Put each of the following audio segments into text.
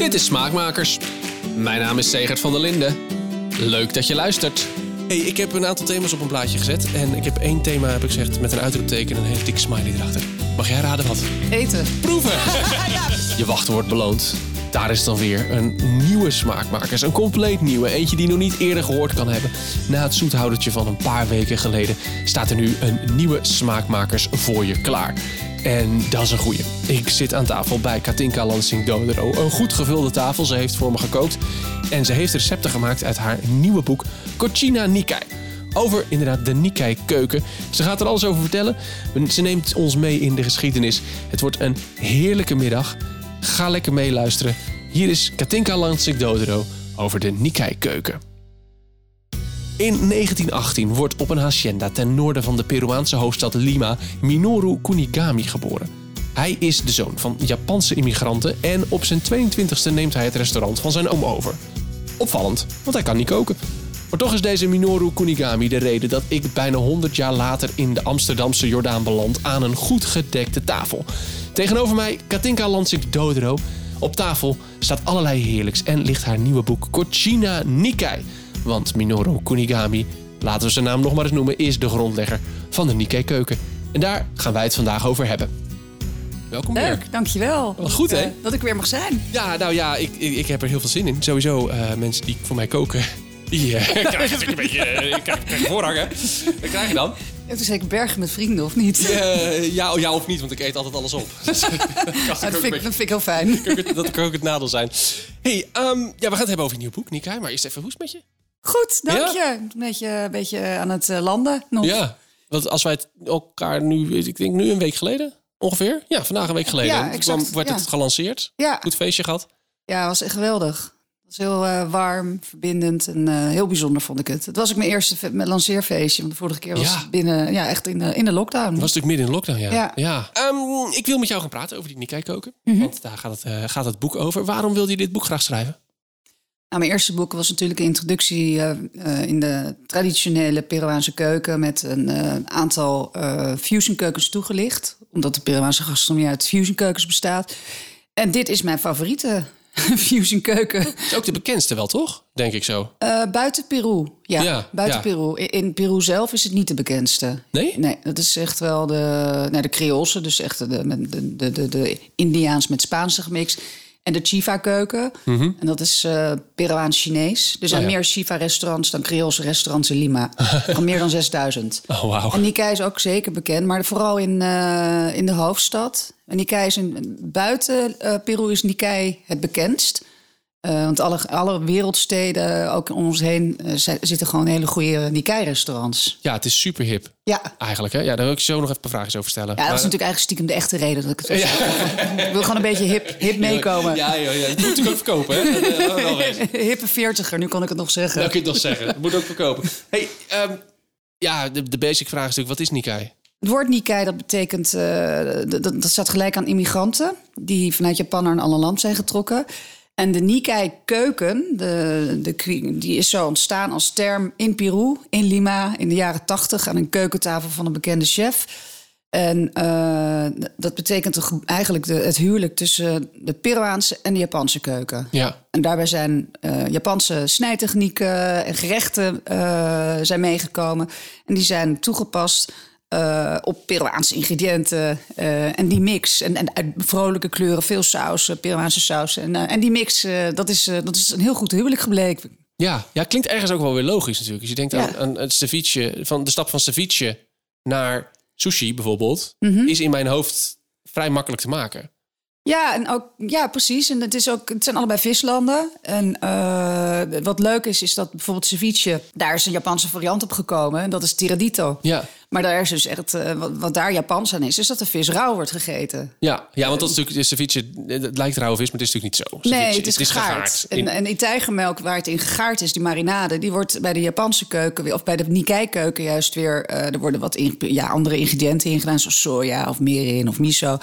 Dit is Smaakmakers. Mijn naam is Segert van der Linden. Leuk dat je luistert. Hey, ik heb een aantal thema's op een blaadje gezet. En ik heb één thema, heb ik gezegd, met een uitroepteken en een hele dikke smiley erachter. Mag jij raden wat? Eten. Proeven! Je wachten wordt beloond. Daar is dan weer een nieuwe smaakmakers. Een compleet nieuwe. Eentje die je nog niet eerder gehoord kan hebben. Na het zoethoudertje van een paar weken geleden staat er nu een nieuwe smaakmakers voor je klaar. En dat is een goeie. Ik zit aan tafel bij Katinka Lansing Dodero. Een goed gevulde tafel. Ze heeft voor me gekookt. En ze heeft recepten gemaakt uit haar nieuwe boek Cucina Nikkei. Over inderdaad de Nikkei keuken. Ze gaat er alles over vertellen. Ze neemt ons mee in de geschiedenis. Het wordt een heerlijke middag. Ga lekker meeluisteren. Hier is Katinka Lansing Dodero over de Nikkei keuken. In 1918 wordt op een hacienda ten noorden van de Peruaanse hoofdstad Lima Minoru Kunigami geboren. Hij is de zoon van Japanse immigranten en op zijn 22e neemt hij het restaurant van zijn oom over. Opvallend, want hij kan niet koken. Maar toch is deze Minoru Kunigami de reden dat ik bijna 100 jaar later in de Amsterdamse Jordaan beland aan een goed gedekte tafel. Tegenover mij Katinka Lansing Dodero. Op tafel staat allerlei heerlijks en ligt haar nieuwe boek Cucina Nikkei. Want Minoru Kunigami, laten we zijn naam nog maar eens noemen, is de grondlegger van de Nikkei keuken. En daar gaan wij het vandaag over hebben. Welkom weer. Leuk, dankjewel. Wat goed, hè? Eh, Dat ik weer mag zijn. Ja, nou ja, ik, ik, ik heb er heel veel zin in. Sowieso, eh, mensen die voor mij koken, die eh, krijgen een beetje krijgen voorrang, hè? Wat krijg je dan? Hebt dus zeker bergen met vrienden, of niet? Ja, ja of niet, want ik eet altijd alles op. Dus, dat, vind ik, dat vind ik heel fijn. dat kan ook het nadeel zijn. hey, ehm, ja, we gaan het hebben over je nieuw boek, Nika. Maar eerst even, hoe is het met je? Goed, dank Ja? je. Een beetje, een beetje aan het eh, landen nog. Ja, want als wij het elkaar nu, ik denk nu een week geleden ongeveer. Ja, vandaag een week geleden. Ja, exact, werd ja. het gelanceerd. Ja, Goed feestje gehad. ja het was echt geweldig. Het was heel eh, warm, verbindend en eh, heel bijzonder vond ik het. Het was ook mijn eerste mijn lanceerfeestje. Want de vorige keer was het binnen, ja, echt in de, in de lockdown. Het was natuurlijk midden in de lockdown, ja. Ja. Ehm, ik wil met jou gaan praten over die Nikkei koken. Mhm. Want daar gaat het, gaat het boek over. Waarom wilde je dit boek graag schrijven? Nou, mijn eerste boek was natuurlijk een introductie eh, eh, in de traditionele Peruaanse keuken met een eh, aantal fusionkeukens toegelicht, omdat de Peruaanse gastronomie uit fusionkeukens bestaat. En dit is mijn favoriete fusionkeuken Het is ook de bekendste wel, toch? Denk ik zo. Buiten Peru. Ja, Ja, buiten ja. Peru. In, Peru zelf is het niet de bekendste. Nee? Nee, dat is echt wel de, nee, de Creoolse, dus echt de, de, de, de, de Indiaans met Spaanse gemixt. En de Chifa-keuken. En dat is eh Peruaans-Chinees. Er zijn Mhm. Oh ja. meer Chifa-restaurants dan Creoolse restaurants in Lima. Van meer dan 6000. Oh, wauw. En Nikkei is ook zeker bekend, maar vooral in, eh, in de hoofdstad. En Nikkei is in, buiten eh, Peru is Nikkei het bekendst. Eh, want alle, alle wereldsteden, ook om ons heen, eh, zi- zitten gewoon hele goede Nikkei-restaurants. Ja, het is super hip. Ja. Eigenlijk, hè? Ja, daar wil ik je zo nog even een vragen over stellen. Ja, dat Maar- is natuurlijk eigenlijk stiekem de echte reden dat ik het wil zeggen. Ik wil gewoon een beetje hip, hip meekomen. Ja, ja, ja. Dat moet natuurlijk ook verkopen, hè? Eh, wezen. Hippe veertiger, nu kan ik het nog zeggen. Dat kun je toch zeggen. Dat moet ook verkopen. Hey, ehm, ja, de, de basic vraag is natuurlijk, wat is Nikkei? Het woord Nikkei, dat betekent, dat, dat staat gelijk aan immigranten die vanuit Japan naar een ander land zijn getrokken. En de Nikkei-keuken, de, de, kwi- die is zo ontstaan als term in Peru, in Lima, in de jaren tachtig, aan een keukentafel van een bekende chef. En eh, dat betekent toch eigenlijk de, het huwelijk tussen de Peruaanse en de Japanse keuken. Ja. En daarbij zijn eh, Japanse snijtechnieken en gerechten eh, zijn meegekomen. En die zijn toegepast eh, op Peruaanse ingrediënten. eh, en die mix, en, en uit vrolijke kleuren, veel saus, Peruaanse saus. En, eh, en die mix, eh, dat, is, eh, dat is een heel goed huwelijk gebleken. Ja, ja, klinkt ergens ook wel weer logisch natuurlijk. Als je denkt Ja. aan, aan het ceviche, van de stap van ceviche naar sushi bijvoorbeeld, Mhm. is in mijn hoofd vrij makkelijk te maken. Ja, en ook, ja, precies. En het, is ook, het zijn allebei vislanden. En eh, wat leuk is, is dat bijvoorbeeld ceviche... daar is een Japanse variant op gekomen. En dat is tiradito. Ja, Maar daar is dus echt, eh, wat, wat daar Japans aan is, is dat de vis rauw wordt gegeten. ja, ja want dat is natuurlijk, de ceviche, het lijkt rauwe vis, maar het is natuurlijk niet zo. Nee, Ceviche, het is gegaard. In- En, en die tijgermelk waar het in gegaard is, die marinade, die wordt bij de Japanse keuken weer- of bij de Nikkei-keuken juist weer. eh, er worden wat in- ja, andere ingrediënten in gedaan, zoals soja of mirin of miso.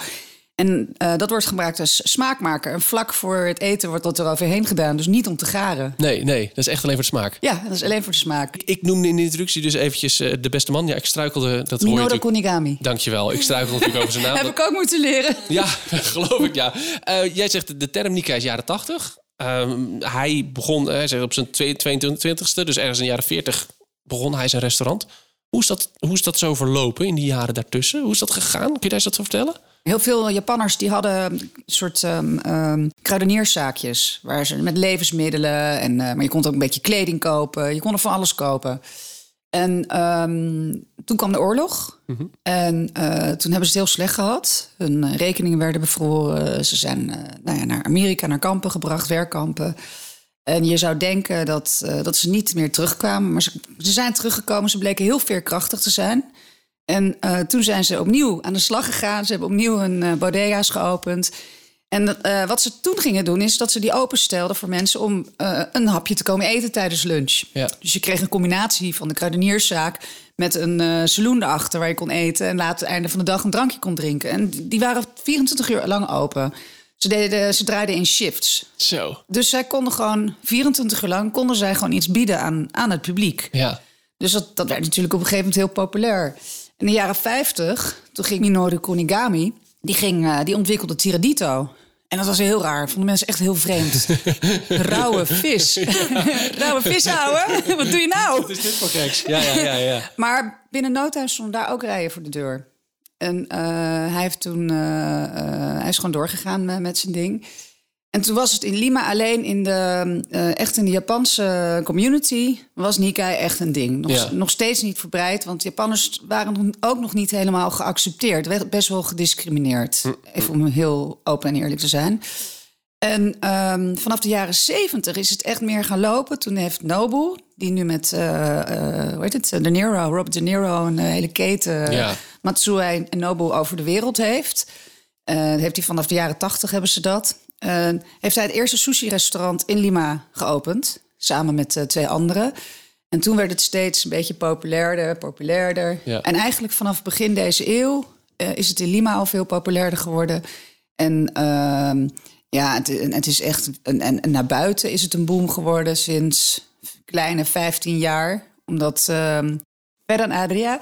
En eh, dat wordt gebruikt als smaakmaker. En vlak voor het eten wordt dat er overheen gedaan. Dus niet om te garen. Nee, nee, dat is echt alleen voor de smaak. Ja, dat is alleen voor de smaak. Ik noemde in de introductie dus eventjes eh, de beste man. Ja, ik struikelde, dat hoor je Minoru. Konigami. Dankjewel, ik struikelde natuurlijk over zijn naam. Heb ik ook moeten leren. Ja, geloof ik, ja. Eh, jij zegt de term Nika is jaren 80. Ehm, hij begon hij zegt op zijn twee- 22e, dus ergens in de jaren 40, begon hij zijn restaurant. Hoe is, dat, hoe is dat zo verlopen in die jaren daartussen? Hoe is dat gegaan? Kun je daar eens wat van vertellen? Heel veel Japanners die hadden een soort ehm, kruidenierszaakjes. Waar ze met levensmiddelen. En, eh, maar je kon ook een beetje kleding kopen. Je kon er van alles kopen. En ehm, toen kwam de oorlog. En eh, toen hebben ze het heel slecht gehad. Hun eh, rekeningen werden bevroren. Ze zijn nou ja, naar Amerika, naar kampen gebracht, werkkampen. En je zou denken dat, eh, dat ze niet meer terugkwamen. Maar ze, ze zijn teruggekomen. Ze bleken heel veerkrachtig te zijn. En eh, toen zijn ze opnieuw aan de slag gegaan. Ze hebben opnieuw hun eh, bodega's geopend. En wat ze toen gingen doen, is dat ze die openstelden voor mensen om een hapje te komen eten tijdens lunch. Ja. Dus je kreeg een combinatie van de kruidenierszaak met een saloon erachter waar je kon eten. En later het einde van de dag een drankje kon drinken. En die waren 24 uur lang open. Ze, deden, ze draaiden in shifts. Zo, Dus zij konden gewoon 24 uur lang konden zij gewoon iets bieden aan, aan het publiek. ja. Dus dat, dat werd natuurlijk op een gegeven moment heel populair. In de jaren 50, toen ging Minoru Kunigami, die, ging, eh, die ontwikkelde tiradito. En dat was heel raar. Vonden mensen echt heel vreemd. Rauwe vis. Rauwe vis, ouwe. Wat doe je nou? Wat is dit voor geks? Ja, ja, ja, ja. Maar binnen no time stonden daar ook rijen voor de deur. En eh, hij heeft toen, eh, eh, hij is gewoon doorgegaan met zijn ding. En toen was het in Lima alleen in de, echt in de Japanse community was Nikkei echt een ding. Nog, Ja. nog steeds niet verbreid, want Japanners waren ook nog niet helemaal geaccepteerd. Werd best wel gediscrimineerd. Even om heel open en eerlijk te zijn. En ehm, vanaf de jaren zeventig is het echt meer gaan lopen. Toen heeft Nobu, die nu met, eh, eh, hoe heet het, De Niro, Robert De Niro, een hele keten, Ja. Matsui en Nobu over de wereld heeft. Eh, heeft hij vanaf de jaren tachtig hebben ze dat. Eh, heeft hij het eerste sushi-restaurant in Lima geopend, samen met eh, twee anderen. En toen werd het steeds een beetje populairder, populairder. Ja. En eigenlijk vanaf begin deze eeuw is het in Lima al veel populairder geworden. En ehm, ja, het, het is echt. En, en, en naar buiten is het een boom geworden sinds kleine 15 jaar. Omdat ehm Ferran Adria,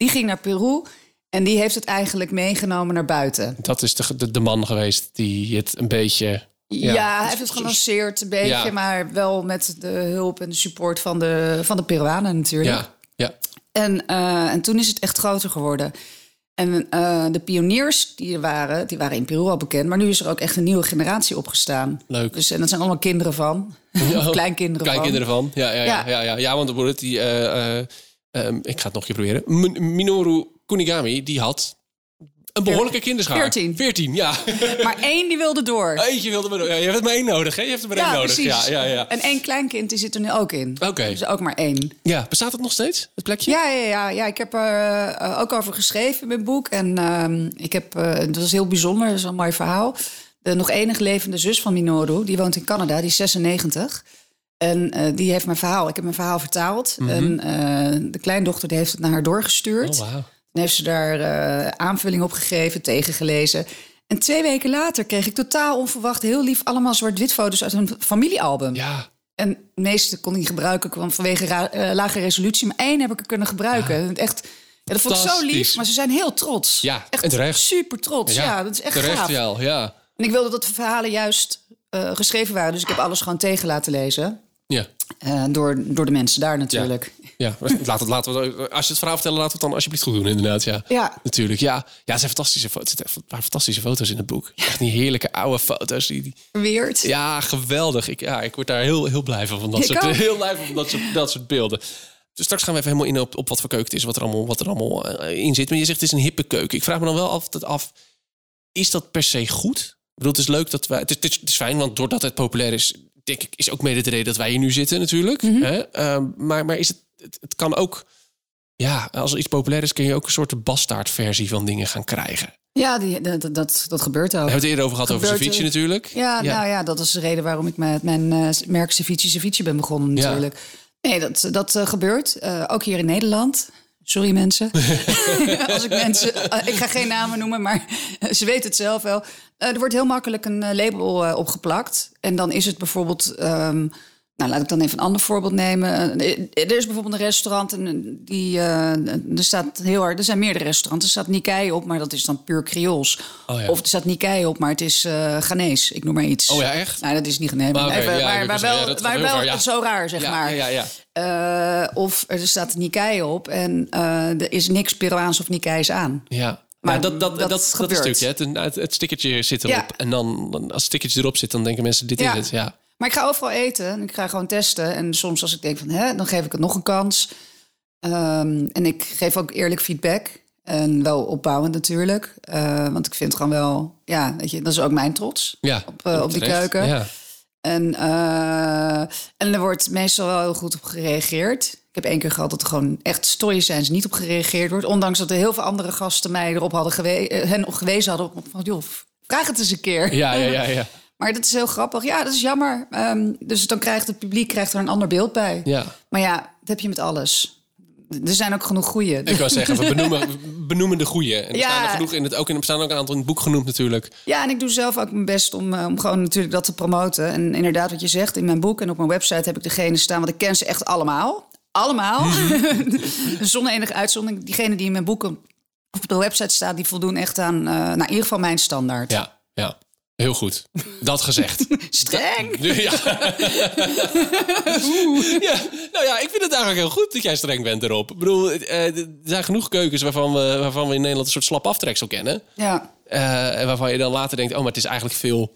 die ging naar Peru. En die heeft het eigenlijk meegenomen naar buiten. Dat is de, de, de man geweest die het een beetje... Ja, hij heeft het gelanceerd een beetje, Ja. maar wel met de hulp en de support van de, van de Peruanen natuurlijk. Ja, ja. En, eh, en toen is het echt groter geworden. En eh, de pioniers die er waren, die waren in Peru al bekend. Maar nu is er ook echt een nieuwe generatie opgestaan. Leuk. Dus, en dat zijn allemaal kinderen van. Of kleinkinderen van. Kleinkinderen van. Ja, ja, ja. Ja. ja, ja, ja, want de die, eh, eh, ehm, ik ga het nog een keer proberen. M- Minoru Kunigami, die had een behoorlijke kinderschaar. 14. 14, ja. Maar één die wilde door. Eentje wilde maar... Ja, je hebt maar één nodig, hè? Je hebt er maar één nodig. precies. Ja, ja, ja. En één kleinkind die zit er nu ook in. Oké. Dus ook maar één. Ja, bestaat het nog steeds, het plekje? Ja, ja, ja, ja, ik heb er eh, ook over geschreven in mijn boek. En ehm, ik heb, eh, dat was heel bijzonder, dat is een mooi verhaal. De nog enige levende zus van Minoru, die woont in Canada, die is 96. En eh, die heeft mijn verhaal, ik heb mijn verhaal vertaald. En eh, de kleindochter die heeft het naar haar doorgestuurd. Oh. Dan heeft ze daar eh, aanvulling op gegeven, tegengelezen. En twee weken later kreeg ik totaal onverwacht, heel lief, allemaal zwart-wit foto's uit een familiealbum. Ja, En de meeste kon ik niet gebruiken kwam vanwege lage resolutie. Maar één heb ik er kunnen gebruiken. Echt, ja, dat vond ik zo lief. Maar ze zijn heel trots. Ja, echt en terecht. super trots. Ja, dat is echt terecht gaaf. wel, ja. En ik wilde dat de verhalen juist geschreven waren. Dus ik heb alles gewoon tegen laten lezen. Ja, Eh, door, door de mensen daar natuurlijk. ja. Laat het, laten we, als je het verhaal vertellen, laten we het dan alsjeblieft goed doen, inderdaad. Ja, Ja. natuurlijk. Ja, ja het zijn fantastische foto's. Een paar fantastische foto's in het boek. Echt die heerlijke oude foto's. Die, die- Weird. Ja, geweldig. Ik, ja, ik word daar heel, heel blij van. van dat Ik soort, ook. heel blij van, dat soort, dat soort beelden. Dus straks gaan we even helemaal in op, op wat voor keuken het is, wat er allemaal, wat er allemaal eh, in zit. Maar je zegt het is een hippe keuken. Ik vraag me dan wel altijd af, is dat per se goed? Ik bedoel, het is leuk dat wij... Het het is, het is fijn, want doordat het populair is, denk ik, is ook mede de reden dat wij hier nu zitten natuurlijk. Mhm. Hè? Ehm, maar, maar is het, het, het kan ook... Ja, als er iets populair is, kun je ook een soort bastaardversie van dingen gaan krijgen. Ja, die, dat, dat, dat gebeurt ook. We hebben het eerder over gehad over Ceviche natuurlijk. Ja, nou ja, dat is de reden waarom ik met mijn eh, merk Ceviche Ceviche ben begonnen Ja. natuurlijk. Nee, dat, dat eh, gebeurt. Eh, ook hier in Nederland. Sorry mensen. Als ik mensen. eh, ik ga geen namen noemen, maar ze weten het zelf wel. Eh, er wordt heel makkelijk een eh, label opgeplakt. En dan is het bijvoorbeeld. ehm, nou, laat ik dan even een ander voorbeeld nemen. Eh, Er is bijvoorbeeld een restaurant en die eh, er staat heel hard. Er zijn meerdere restaurants. Er staat Nikkei op, maar dat is dan puur Creools. Oh ja. Of er staat Nikkei op, maar het is eh Ghanese. Ik noem maar iets. Oh ja, echt? Nee, dat is niet Ghanese. Maar even- ja, wel, ja, maar wel zo raar, zeg maar. ja, ja, ja. Eh, of er staat Nikkei op en eh, er is niks Peruaans of Nikkeis aan. Ja. Maar dat, dat, dat, dat dat, gebeurt. stukje, het, het, het stickertje zit erop. Ja. En dan, dan, als het stickertje erop zit, dan denken mensen, dit Ja. is het. Ja. Maar ik ga overal eten en ik ga gewoon testen. En soms als ik denk van, hè, dan geef ik het nog een kans. Ehm, en ik geef ook eerlijk feedback. En wel opbouwend natuurlijk. Eh, want ik vind gewoon wel, ja, weet je, dat is ook mijn trots. Ja, Op, eh, op die keuken. Ja. En, eh, en er wordt meestal wel heel goed op gereageerd. Ik heb één keer gehad dat er gewoon echt stories zijn niet op gereageerd wordt. Ondanks dat er heel veel andere gasten mij erop hadden gewe hen op gewezen hadden. Op, van, joh, vraag het eens een keer. Ja, ja, ja, ja. Maar dat is heel grappig. Ja, dat is jammer. Ehm, dus dan krijgt het publiek krijgt er een ander beeld bij. ja. Maar ja, dat heb je met alles. Er zijn ook genoeg goeie. Ik wou zeggen, we benoemen, de goede. En er Ja. staan er genoeg in het, ook in, er staan ook een aantal in het boek genoemd natuurlijk. Ja, en ik doe zelf ook mijn best om, eh, om gewoon natuurlijk dat te promoten. En inderdaad, wat je zegt, in mijn boek en op mijn website heb ik degene staan, want ik ken ze echt allemaal. Allemaal. Zonder enige uitzondering. Diegenen die in mijn boeken op de website staan, die voldoen echt aan, eh nou, in ieder geval mijn standaard. Ja, ja. Heel goed. Dat gezegd. Streng. Ja. ja. Nou ja, ik vind het eigenlijk heel goed dat jij streng bent erop. Ik bedoel, eh, er zijn genoeg keukens waarvan we, waarvan we in Nederland een soort slap aftreksel kennen. Ja. Eh, en waarvan je dan later denkt, oh, maar het is eigenlijk veel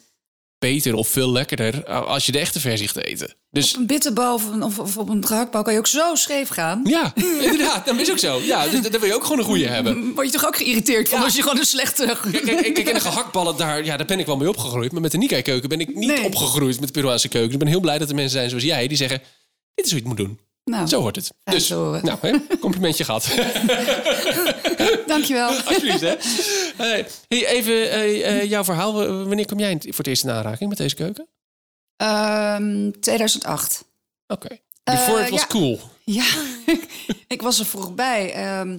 beter of veel lekkerder als je de echte versie gaat eten. Dus Op een bitterbal of, of, of op een gehaktbal kan je ook zo scheef gaan. ja, inderdaad, dat is ook zo. Ja, dus daar wil je ook gewoon een goede hebben. Word je toch ook geïrriteerd van Ja. als je gewoon een slechte... Kijk, kijk, kijk, en de gehaktballen, daar, ja, daar ben ik wel mee opgegroeid. Maar met de Nikkei-keuken ben ik niet Nee. opgegroeid met de Peruaanse keuken. Ik ben heel blij dat er mensen zijn zoals jij die zeggen... dit is hoe je het moet doen. Nou, Zo wordt het. Dus, nou, hè, complimentje gehad. dankjewel. Alsjeblieft, hè. Hey, even eh, jouw verhaal. Wanneer kom jij voor het eerst in aanraking met deze keuken? Ehm 2008. Oké. Before Eh, it was ja. cool. Ja, ik was er vroeg bij. Ehm,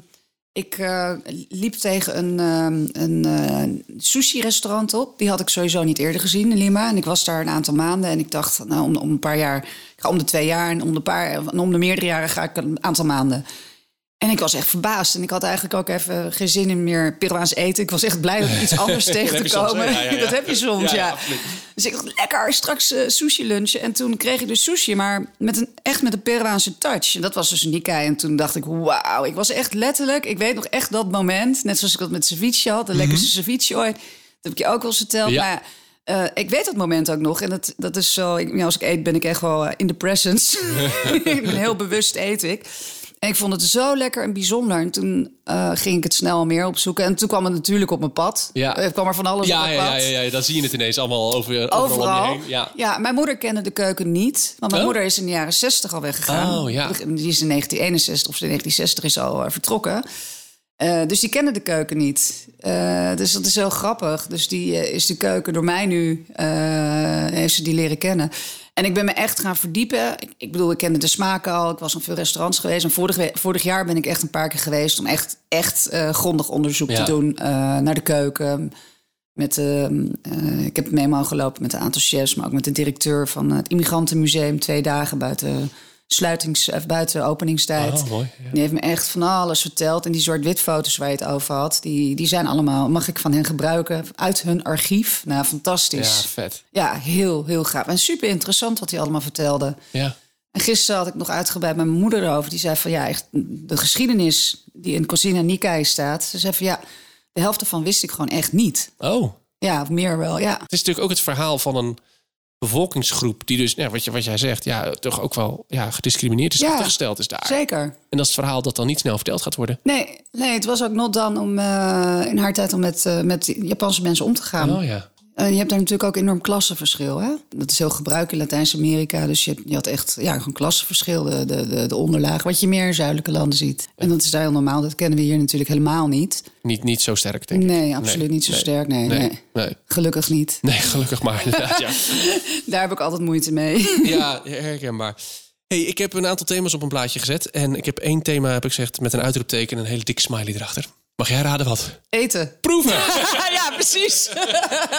ik eh, liep tegen een, ehm, een eh, sushi-restaurant op. Die had ik sowieso niet eerder gezien in Lima. En ik was daar een aantal maanden. En ik dacht, nou, om, om een paar jaar... Ga om de twee jaar en om de, paar, en om de meerdere jaren ga ik een aantal maanden. En ik was echt verbaasd. En ik had eigenlijk ook even geen zin in meer Peruaans eten. Ik was echt blij om iets anders tegen te soms, komen. Ja, ja, ja. Dat heb je soms, Ja. Dus ik dacht, lekker, straks eh, sushi lunchen. En toen kreeg ik dus sushi, maar met een, echt met een Peruaanse touch. En dat was dus Nikkei. En toen dacht ik, wauw, ik was echt letterlijk... Ik weet nog echt dat moment, net zoals ik dat met ceviche had. De lekkerste ceviche ooit. Dat heb ik je ook wel eens verteld. Ja. Maar eh, ik weet dat moment ook nog. En dat, dat is zo, ik, als ik eet ben ik echt wel eh, in de presence. ik ben heel bewust eet ik. En ik vond het zo lekker en bijzonder. En toen eh, ging ik het snel meer opzoeken. En toen kwam het natuurlijk op mijn pad. Ja. Er kwam er van alles op Ja, mijn ja, pad. ja, ja, ja, dan zie je het ineens allemaal over, overal, Overal. heen. Ja. Ja, mijn moeder kende de keuken niet. Want mijn Oh? moeder is in de jaren 60 al weggegaan. Oh, ja. Die is in 1961 of in 1960 is al eh, vertrokken. Eh, dus die kende de keuken niet. Eh, dus dat is heel grappig. Dus die eh, is de keuken door mij nu, eh, heeft ze die leren kennen. En ik ben me echt gaan verdiepen. Ik, ik bedoel, ik kende de smaken al. Ik was in veel restaurants geweest. En vorig, vorig jaar ben ik echt een paar keer geweest... om echt, echt eh, grondig onderzoek Ja. te doen eh, naar de keuken. Met, eh, ik heb memo gelopen met een aantal chefs... maar ook met de directeur van het Immigrantenmuseum... twee dagen buiten, sluitings, of buiten openingstijd. Oh, mooi. Ja. Die heeft me echt van alles verteld. En die zwart-wit foto's waar je het over had... Die, die zijn allemaal, mag ik van hen gebruiken... uit hun archief. Nou, ja, fantastisch. vet. Ja, heel, heel gaaf. En super interessant wat hij allemaal vertelde. Ja. En gisteren had ik nog uitgebreid met mijn moeder erover. Die zei van ja, echt, de geschiedenis die in Cosina Nikkei staat. Ze zei van ja, de helft ervan wist ik gewoon echt niet. Oh, Ja, of meer wel, ja. Het is natuurlijk ook het verhaal van een bevolkingsgroep die dus, ja, wat, je, wat jij zegt, ja, toch ook wel ja, gediscrimineerd is, Ja, is daar. Zeker. En dat is het verhaal dat dan niet snel verteld gaat worden. Nee, nee, het was ook not dan om eh, in haar tijd om met, eh, met Japanse mensen om te gaan. Oh ja. Eh, je hebt daar natuurlijk ook enorm klassenverschil. Hè? Dat is heel gebruikelijk in Latijns-Amerika. Dus je, je had echt ja, gewoon klassenverschil, de, de, de, de onderlaag. Wat je meer in zuidelijke landen ziet. En dat is daar heel normaal. Dat kennen we hier natuurlijk helemaal niet. Niet, niet zo sterk, denk ik. Nee, absoluut Nee, niet zo nee, sterk. Nee, Nee, nee. nee. Gelukkig niet. Nee, gelukkig maar. inderdaad, ja. Daar heb ik altijd moeite mee. ja, herkenbaar. Hey, ik heb een aantal thema's op een plaatje gezet. En ik heb één thema, heb ik gezegd, met een uitroepteken en een hele dikke smiley erachter. Mag jij raden wat? Eten. Proeven! ja, precies.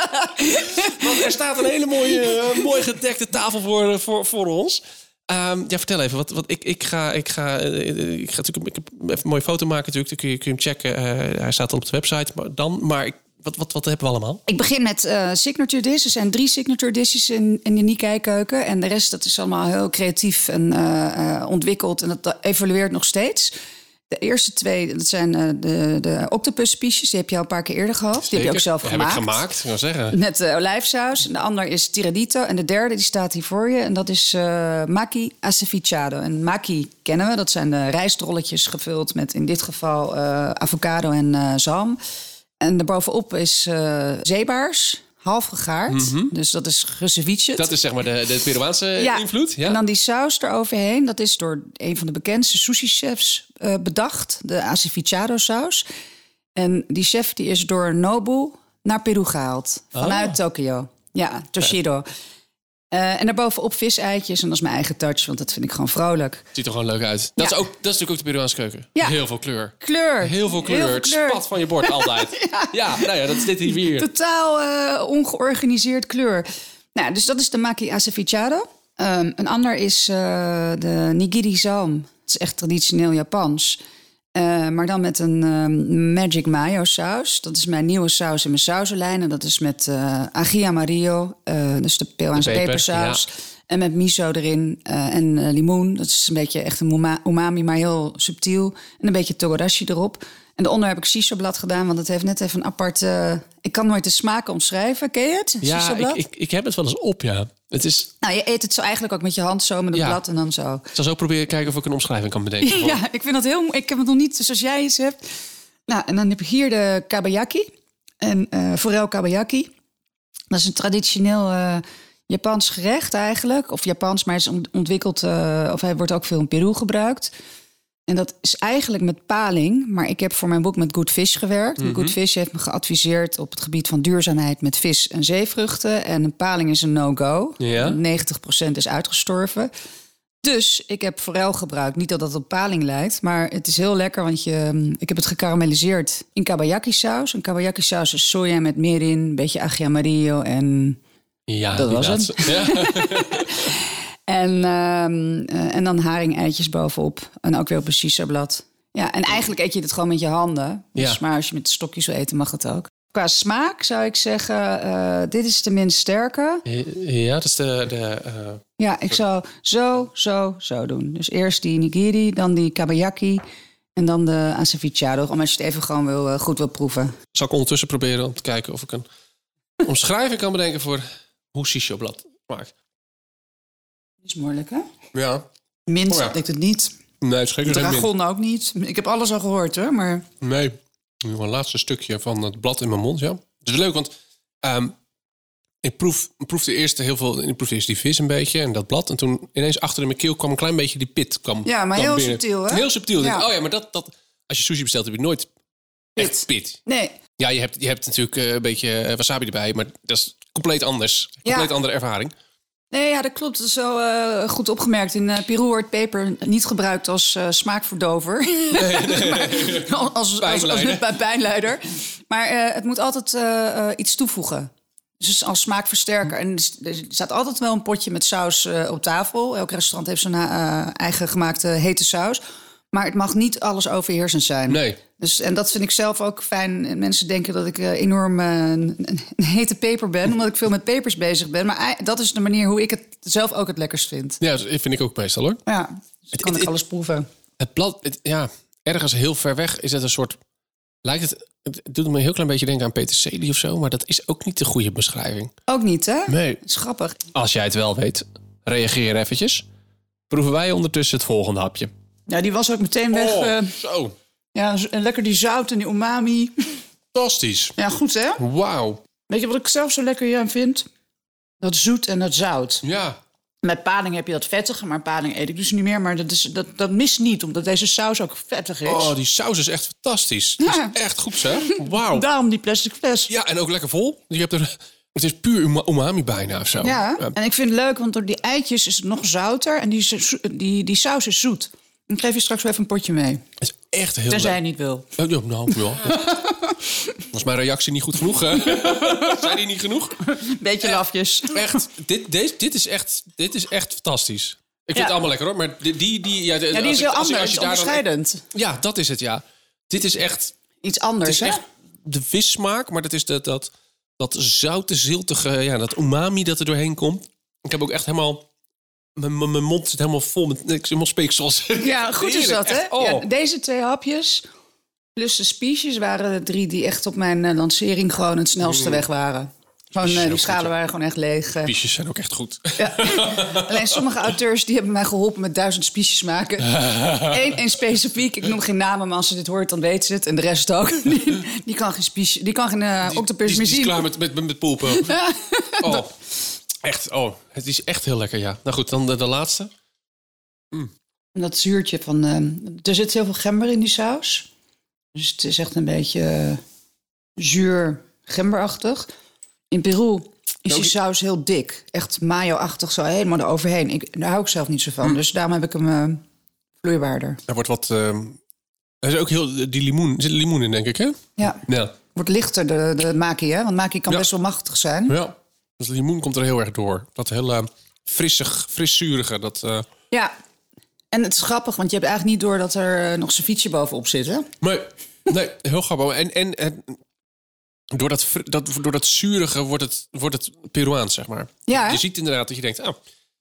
Want er staat een hele mooie, eh, mooi gedekte tafel voor, eh, voor, voor ons. Ehm, ja, vertel even. Wat, wat, ik, ik, ga, ik, ga, eh, ik ga natuurlijk ik heb even een mooie foto maken. Natuurlijk. Dan kun je, kun je hem checken. Eh, hij staat dan op de website. Maar dan, maar ik, wat, wat, wat hebben we allemaal? Ik begin met eh, signature dishes. Er zijn drie signature dishes in, in de Nikkei-keuken. En de rest dat is allemaal heel creatief en eh, eh, ontwikkeld. En dat evolueert nog steeds. De eerste twee, dat zijn eh, de, de octopuspiesjes. Die heb je al een paar keer eerder gehad. Die heb je ook zelf gemaakt. Heb ik gemaakt, wil zeggen. Met uh, olijfsaus. En de ander is tiradito. En de derde, die staat hier voor je. En dat is eh maki acevichado. En maki kennen we. Dat zijn de rijstrolletjes gevuld met in dit geval avocado en zalm. En daarbovenop is zeebaars, half gegaard. Dus dat is geceviche. Dat is zeg maar de, de Peruaanse Ja. invloed. Ja. En dan die saus eroverheen. Dat is door een van de bekendste sushi-chefs eh, bedacht. De acevichado saus. En die chef die is door Nobu naar Peru gehaald. Vanuit Tokio. Ja, Toshido. Eh, en daarbovenop viseitjes. En dat is mijn eigen touch, want dat vind ik gewoon vrolijk. Ziet er gewoon leuk uit. Dat, Ja. is, ook, dat is natuurlijk ook de Peruaanse keuken. Ja. Heel veel kleur. Kleur. Heel veel kleur. Het spat van je bord altijd. ja. nou ja, dat is dit hier weer. Totaal eh, ongeorganiseerd kleur. Nou, dus dat is de maki acevichado. Ehm, een ander is eh, de nigiri zalm. Het is echt traditioneel Japans. Eh, maar dan met een ehm, magic mayo saus. Dat is mijn nieuwe saus in mijn sausenlijn. En dat is met eh ají amarillo, eh, dus de Peruaanse De peper, pepersaus. En met miso erin en limoen. Dat is een beetje echt een uma- umami, maar heel subtiel. En een beetje togodashi erop. En daaronder heb ik shiso-blad gedaan, want het heeft net even een apart... eh, ik kan nooit de smaken omschrijven. Ken je het? Ja, ik, ik, ik heb het wel eens op, ja. Het is, Nou, je eet het zo eigenlijk ook met je hand zo met het Ja. blad en dan zo. ik zal zo proberen kijken of ik een omschrijving kan bedenken. voor- Ja, ik vind dat heel... Ik heb het nog niet zoals jij iets hebt. Nou, en dan heb ik hier de kabayaki. En eh forel kabayaki. Dat is een traditioneel eh, Japans gerecht eigenlijk. Of Japans, maar is ont- ontwikkeld... of hij wordt ook veel in Peru gebruikt. En dat is eigenlijk met paling. Maar ik heb voor mijn boek met Good Fish gewerkt. En Good Fish heeft me geadviseerd op het gebied van duurzaamheid... met vis en zeevruchten. En een paling is een no-go. Ja. 90% is uitgestorven. Dus ik heb forel gebruikt. Niet dat dat op paling lijkt, maar het is heel lekker, want je, mm, ik heb het gekarameliseerd in kabayaki saus. En kabayaki saus is soja met mirin, een beetje ají amarillo en Ja, Dat was inderdaad. Ja. en, ehm, eh, en dan haringeitjes bovenop en ook weer op een. Ja, en eigenlijk eet je het gewoon met je handen. Dus, Ja. Maar als je met stokjes wil eten, mag het ook. Qua smaak zou ik zeggen, eh, dit is de minst sterke. ja, dat is de... de eh, Ja, ik zou zo, zo, zo doen. Dus eerst die nigiri, dan die kabayaki en dan de acevichado. Om als je het even gewoon wil, eh, goed wil proeven. zal ik ondertussen proberen om te kijken of ik een omschrijving kan bedenken voor hoe smaakt. Is moeilijk, hè? Ja. Mint, Oh ja. denk het niet. Nee, het is. Dragon ook niet. Ik heb alles al gehoord, hoor. Maar Nee. Nu een laatste stukje van het blad in mijn mond, ja. Het is leuk, want ehm, ik proef, ik proefde eerst heel veel... Ik proefde eerst die vis een beetje en dat blad. En toen ineens achter in mijn keel kwam een klein beetje die pit. Kwam, Ja, maar kwam heel subtiel, hè? Heel subtiel. Ja. Oh ja, maar dat, dat, als je sushi bestelt heb je nooit Pit. echt pit. nee, Ja, je hebt, je hebt natuurlijk eh, een beetje eh, wasabi erbij, maar dat is compleet anders. Compleet Ja. andere ervaring. Nee ja, dat klopt. Dat is wel eh, goed opgemerkt. In eh, Peru wordt peper niet gebruikt als eh, smaakverdover. Maar als, als, als, als, Pijnleider. Maar het moet altijd iets toevoegen. Dus als smaakversterker. En er staat altijd wel een potje met saus op tafel. Elk restaurant heeft zijn eigen gemaakte hete saus. Maar het mag niet alles overheersend zijn. Nee. Dus, en dat vind ik zelf ook fijn. Mensen denken dat ik eh, enorm eh, een, een hete peper ben, omdat ik veel met pepers bezig ben. Maar dat is de manier hoe ik het zelf ook het lekkerst vind. Ja, dat vind ik ook meestal hoor. Ja, dus kan het- ik alles proeven. Het blad, het- ja, ergens heel ver weg is het een soort... Lijkt het, het doet me een heel klein beetje denken aan peterselie of zo, maar dat is ook niet de goede beschrijving. Ook niet, hè? Nee. Grappig. Als jij het wel weet, reageer eventjes. Proeven wij ondertussen het volgende hapje. Ja, die was ook meteen weg. Oh, eh, zo. ja, zo- en lekker die zout en die umami. Fantastisch. Ja, goed hè? Wauw. Weet je wat ik zelf zo lekker hier aan vind? Dat zoet en dat zout. Ja. Met paling heb je dat vettige, maar paling eet ik dus niet meer. Maar dat, is, dat, dat mist niet, omdat deze saus ook vettig is. Oh, die saus is echt fantastisch. Ja. is echt goed, zeg. Wauw. Daarom die plastic fles. Ja, en ook lekker vol. Je hebt er Het is puur uma- umami bijna of zo. Ja, en ik vind het leuk, want door die eitjes is het nog zouter en die, die, die saus is zoet. Ik geef je straks wel even een potje mee. Het is echt heel Tenzij je leuk. niet wil. Oh, ja, nou, ja. Was mijn reactie niet goed genoeg? hè? Zijn die niet genoeg? Beetje lafjes. Echt, dit, deze, dit, is echt, dit is echt fantastisch. Ik vind Ja. het allemaal lekker hoor, maar die... die, die ja, de- Ja, die als is ik- heel als ik- anders, als je daar dan- onderscheidend. Ja, dat is het, ja. Dit is echt... Iets Het anders, is hè? echt de vissmaak, maar dat is dat, dat, dat zoute, ziltige, ja, dat umami dat er doorheen komt. Ik heb ook echt helemaal... Mijn, mond zit helemaal vol met... Ik zit helemaal speeksels. Ja, goed is dat, hè? Echt, oh. Ja, deze twee hapjes plus de spiesjes waren de drie die echt op mijn eh, lancering gewoon het snelste weg waren. Gewoon, Spiesjes eh, die schalen ja. waren gewoon echt leeg. eh. Piesjes zijn ook echt goed. Ja. Alleen sommige auteurs die hebben mij geholpen met duizend spiesjes maken. Eén één specifiek, ik noem geen namen, maar als ze dit hoort, dan weet ze het. En de rest ook. Die, die kan geen spiesje, die kan geen uh, octopus meer die is zien. klaar met, met, met, met poepen. Oh, echt, oh, het is echt heel lekker, ja. Nou goed, dan de, de laatste. Dat zuurtje van... ehm, er zit heel veel gember in die saus. Dus het is echt een beetje eh, zuur gemberachtig. In Peru is die saus heel dik. Echt mayo-achtig, zo helemaal eroverheen. Ik, daar hou ik zelf niet zo van. Dus daarom heb ik hem eh, vloeibaarder. Er wordt wat... ehm, er is ook heel... Die limoen, er zit limoen in, denk ik, hè? Ja, Ja. wordt lichter de, de maki, hè? Want maki kan Ja. best wel machtig zijn. Ja. Dus limoen komt er heel erg door. Dat hele frissig, frissurige, dat... eh, Ja. En het is grappig, want je hebt eigenlijk niet door dat er eh, nog ceviche bovenop zit, hè? Nee, nee, heel grappig. En, en, en door, dat, dat, door dat zurige wordt het, wordt het Peruaans, zeg maar. Ja, hè? Je ziet inderdaad dat je denkt, ah,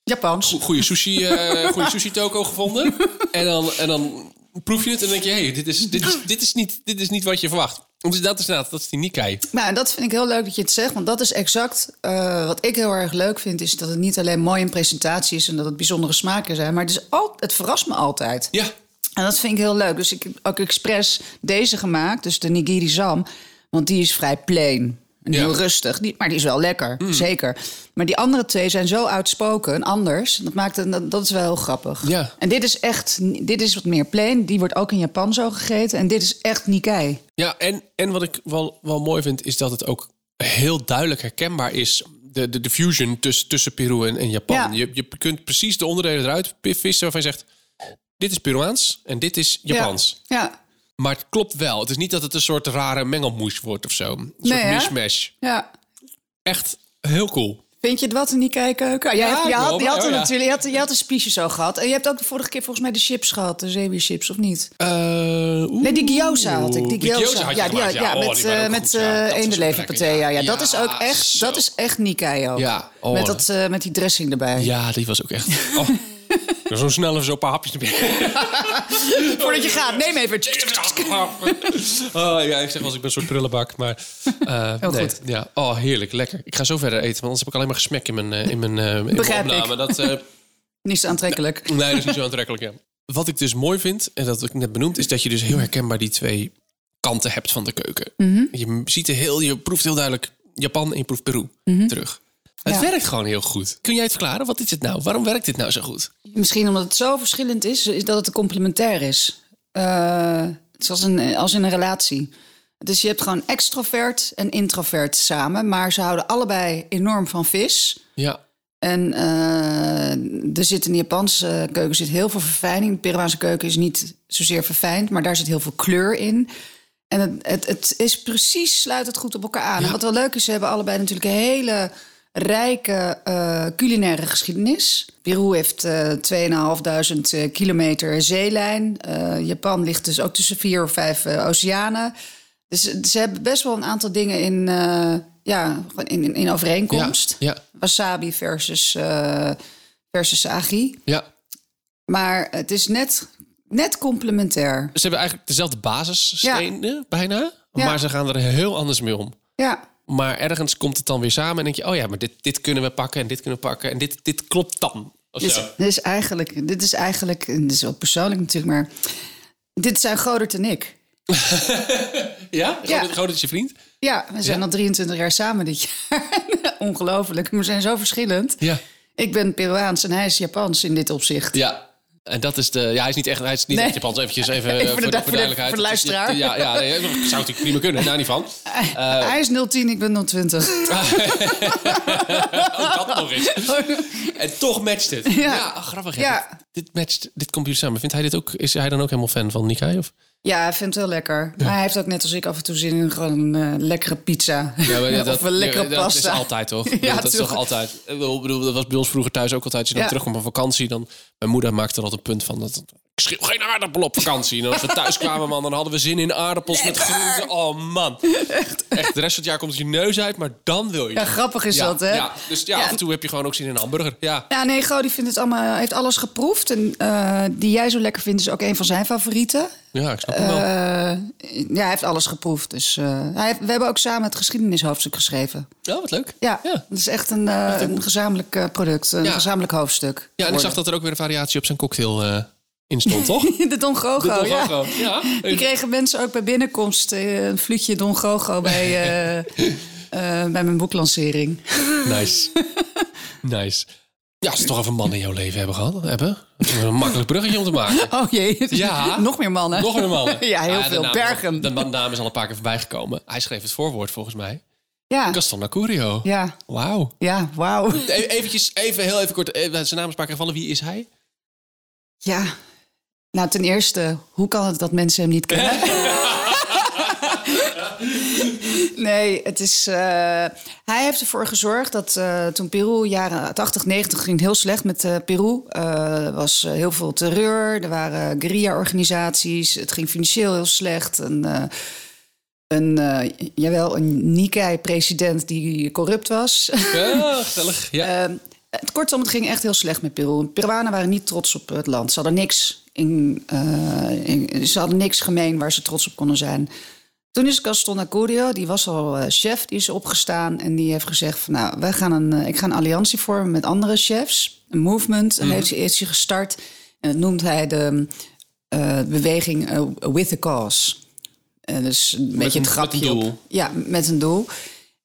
Japans. goede sushi, eh goede sushi toko gevonden. En dan, en dan proef je het en denk je, hé, hey, dit, is, dit, is, dit, is niet, dit is niet wat je verwacht. Dus dat is inderdaad, dat is die Nikkei. Nou, en dat vind ik heel leuk dat je het zegt. Want dat is exact eh, wat ik heel erg leuk vind. Is dat het niet alleen mooi in presentatie is en dat het bijzondere smaken zijn. Maar het, is al, het verrast me altijd. Ja, En dat vind ik heel leuk. Dus ik heb ook expres deze gemaakt. Dus de nigiri zam. Want die is vrij plain. En Ja. heel rustig. Die, maar die is wel lekker, Mm. zeker. Maar die andere twee zijn zo uitspoken, anders. Dat, maakt het, dat, dat is wel heel grappig. Ja. En dit is echt, dit is wat meer plain. Die wordt ook in Japan zo gegeten. En dit is echt Nikkei. ja en, en wat ik wel, wel mooi vind, is dat het ook heel duidelijk herkenbaar is. De, de, de fusion tussen, tussen Peru en, en Japan. Ja. Je, je kunt precies de onderdelen eruit vissen waarvan je zegt... dit is Peruaans en dit is Japans. Ja. Maar het klopt wel. Het is niet dat het een soort rare mengelmoes wordt of zo. Een Nee, soort ja. Echt heel cool. Vind je het wat in die kijkkeuken? Ja, je, had, je had er ja. natuurlijk, je had, je had de spiesjes zo gehad. En je hebt ook de vorige keer volgens mij de chips gehad, de zeewierchips, of niet? Eh, oeh. Nee, die gyoza had ik. Die Die gyoza. had ja, die, ja, ja. Oh, met, die eh, met goed, ja. eh, eendenleverpaté. Ja, ja, ja. dat is ook echt, zo. dat is echt Nikkei ook. Ja, oh. met, dat, eh, met die dressing erbij. Ja, die was ook echt... Zo snel even zo'n paar hapjes erbij. Voordat je gaat, neem even. Oh, ja, ik zeg wel, ik ben een soort prullenbak, maar... Heel nee, goed. Ja. Oh, heerlijk, lekker. Ik ga zo verder eten, want anders heb ik alleen maar gesmek in mijn, eh, in mijn, eh, in mijn ik. opname. Dat, Niet zo aantrekkelijk. nee, dat is niet zo aantrekkelijk, ja. Wat ik dus mooi vind, en dat ik net benoemd... is dat je dus heel herkenbaar die twee kanten hebt van de keuken. Mhm. Je ziet er heel, je proeft heel duidelijk Japan en je proeft Peru terug. Het. Ja. werkt gewoon heel goed. Kun jij het verklaren? Wat is het nou? Waarom werkt dit nou zo goed? Misschien omdat het zo verschillend is, is dat het complementair is. Eh, het is als, een, als in een relatie. Dus je hebt gewoon extrovert en introvert samen. Maar ze houden allebei enorm van vis. Ja, En eh, er zit in de Japanse keuken zit heel veel verfijning. De Peruaanse keuken is niet zozeer verfijnd, maar daar zit heel veel kleur in. En het, het, het is precies, sluit het goed op elkaar aan. Ja. En wat wel leuk is, ze hebben allebei natuurlijk een hele rijke eh, culinaire geschiedenis. Peru heeft eh 2500 eh, kilometer zeelijn. Japan ligt dus ook tussen vier of vijf oceanen. Dus ze hebben best wel een aantal dingen in, ja, in, in, overeenkomst. ja, Wasabi versus, versus agi. ja. Maar het is net, net complementair. Ze hebben eigenlijk dezelfde basisstenen, bijna. Maar ze gaan er heel anders mee om. Ja, Maar ergens komt het dan weer samen en denk je... oh ja, maar dit, dit kunnen we pakken en dit kunnen we pakken... en dit, dit klopt dan. Of dit, is eigenlijk, dit is eigenlijk, en dit is wel persoonlijk natuurlijk, maar dit zijn Godert en ik. Ja? Groot is je vriend? Ja, we zijn Ja. al 23 jaar samen dit jaar. Ongelooflijk, we zijn zo verschillend. Ja. Ik ben Peruaans en hij is Japans in dit opzicht. Ja. En dat is de. Ja, hij is niet echt. Hij is niet Nee. echt Japans. Eventjes even, Even eh, voor de- de, voor de- duidelijkheid. voor de is- luisteraar. Ja, ja nee, zou natuurlijk prima kunnen. Daar niet van. Hij is 010, ik ben 020. Ook dat nog eens. En toch matcht het. Ja, ah, grappig. Ja. Ja. Dit, dit matcht dit computer samen. Vindt hij dit ook? Is hij dan ook helemaal fan van Nikkei? Of? Ja, hij vindt het heel lekker. Maar hij heeft ook net als ik af en toe zin in gewoon een eh, lekkere pizza. Ja, maar dat, of een lekkere ja, dat pasta. is altijd toch? Bedoel, dat is toch altijd. Ik bedoel, dat was bij ons vroeger thuis ook altijd. Als je dan Ja. terugkwam van vakantie, dan mijn moeder maakte er altijd een punt van dat. Ik schreeuw geen aardappel op vakantie. En als we thuis kwamen, man, dan hadden we zin in aardappels met groenten. Oh man. Echt. De rest van het jaar komt het je neus uit, maar dan wil je. Ja, grappig is ja, dat, hè? Ja, dus ja, Ja. af en toe heb je gewoon ook zin in een hamburger. Ja. Ja, nee, Go die vindt het allemaal, heeft alles geproefd. En eh, die jij zo lekker vindt, is ook een van zijn favorieten. Ja, ik snap hem wel. Eh, ja, hij heeft alles geproefd. Dus eh, hij heeft, we hebben ook samen het geschiedenishoofdstuk geschreven. Ja, wat leuk. Ja, Ja. dat is echt een, eh, een gezamenlijk eh, product, een Ja. gezamenlijk hoofdstuk. Ja, en ik zag dat er ook weer een variatie op zijn cocktail eh, in stond, toch? De Don Gogo, De Don ja. Gogo, ja. Die kregen mensen ook bij binnenkomst eh, een fluitje Don Gogo bij, eh, eh, bij mijn boeklancering. Nice. nice. Ja, als ze toch even een man in jouw leven hebben gehad. Hebben. Dat is een makkelijk bruggetje om te maken. Oh jee, Ja. nog meer mannen. Nog een man. Ja, heel veel. naam, Bergen. De naam is al een paar keer voorbij gekomen. Hij schreef het voorwoord volgens mij. Ja, Gaston Nacurio. ja, Wauw. ja, wauw. E- Eventjes, even heel even kort. eh, Zijn naam is een paar keer gevallen. Wie is hij? Ja, nou ten eerste, hoe kan het dat mensen hem niet kennen? nee, het is. eh, hij heeft ervoor gezorgd dat eh, toen Peru jaren 80, 90 ging heel slecht met eh, Peru. Er was heel veel terreur, er waren guerrilla-organisaties, het ging financieel heel slecht. En, een, jawel, een Nikkei-president die corrupt was. Ja, gezellig. Ja. Ehm, het, kortom, het ging echt heel slecht met Peru. Peruanen waren niet trots op het land. Ze hadden niks, in, in- ze hadden niks gemeen waar ze trots op konden zijn. Toen is Gaston Acurio, die was al eh, chef, die is opgestaan en die heeft gezegd: van, Nou, wij gaan een, eh, ik ga een alliantie vormen met andere chefs, een movement. En heeft hij heeft hij gestart en dat noemt hij de eh, beweging With a Cause. Eh, dus een beetje een- het met een grapje doel. op. Ja, met een doel.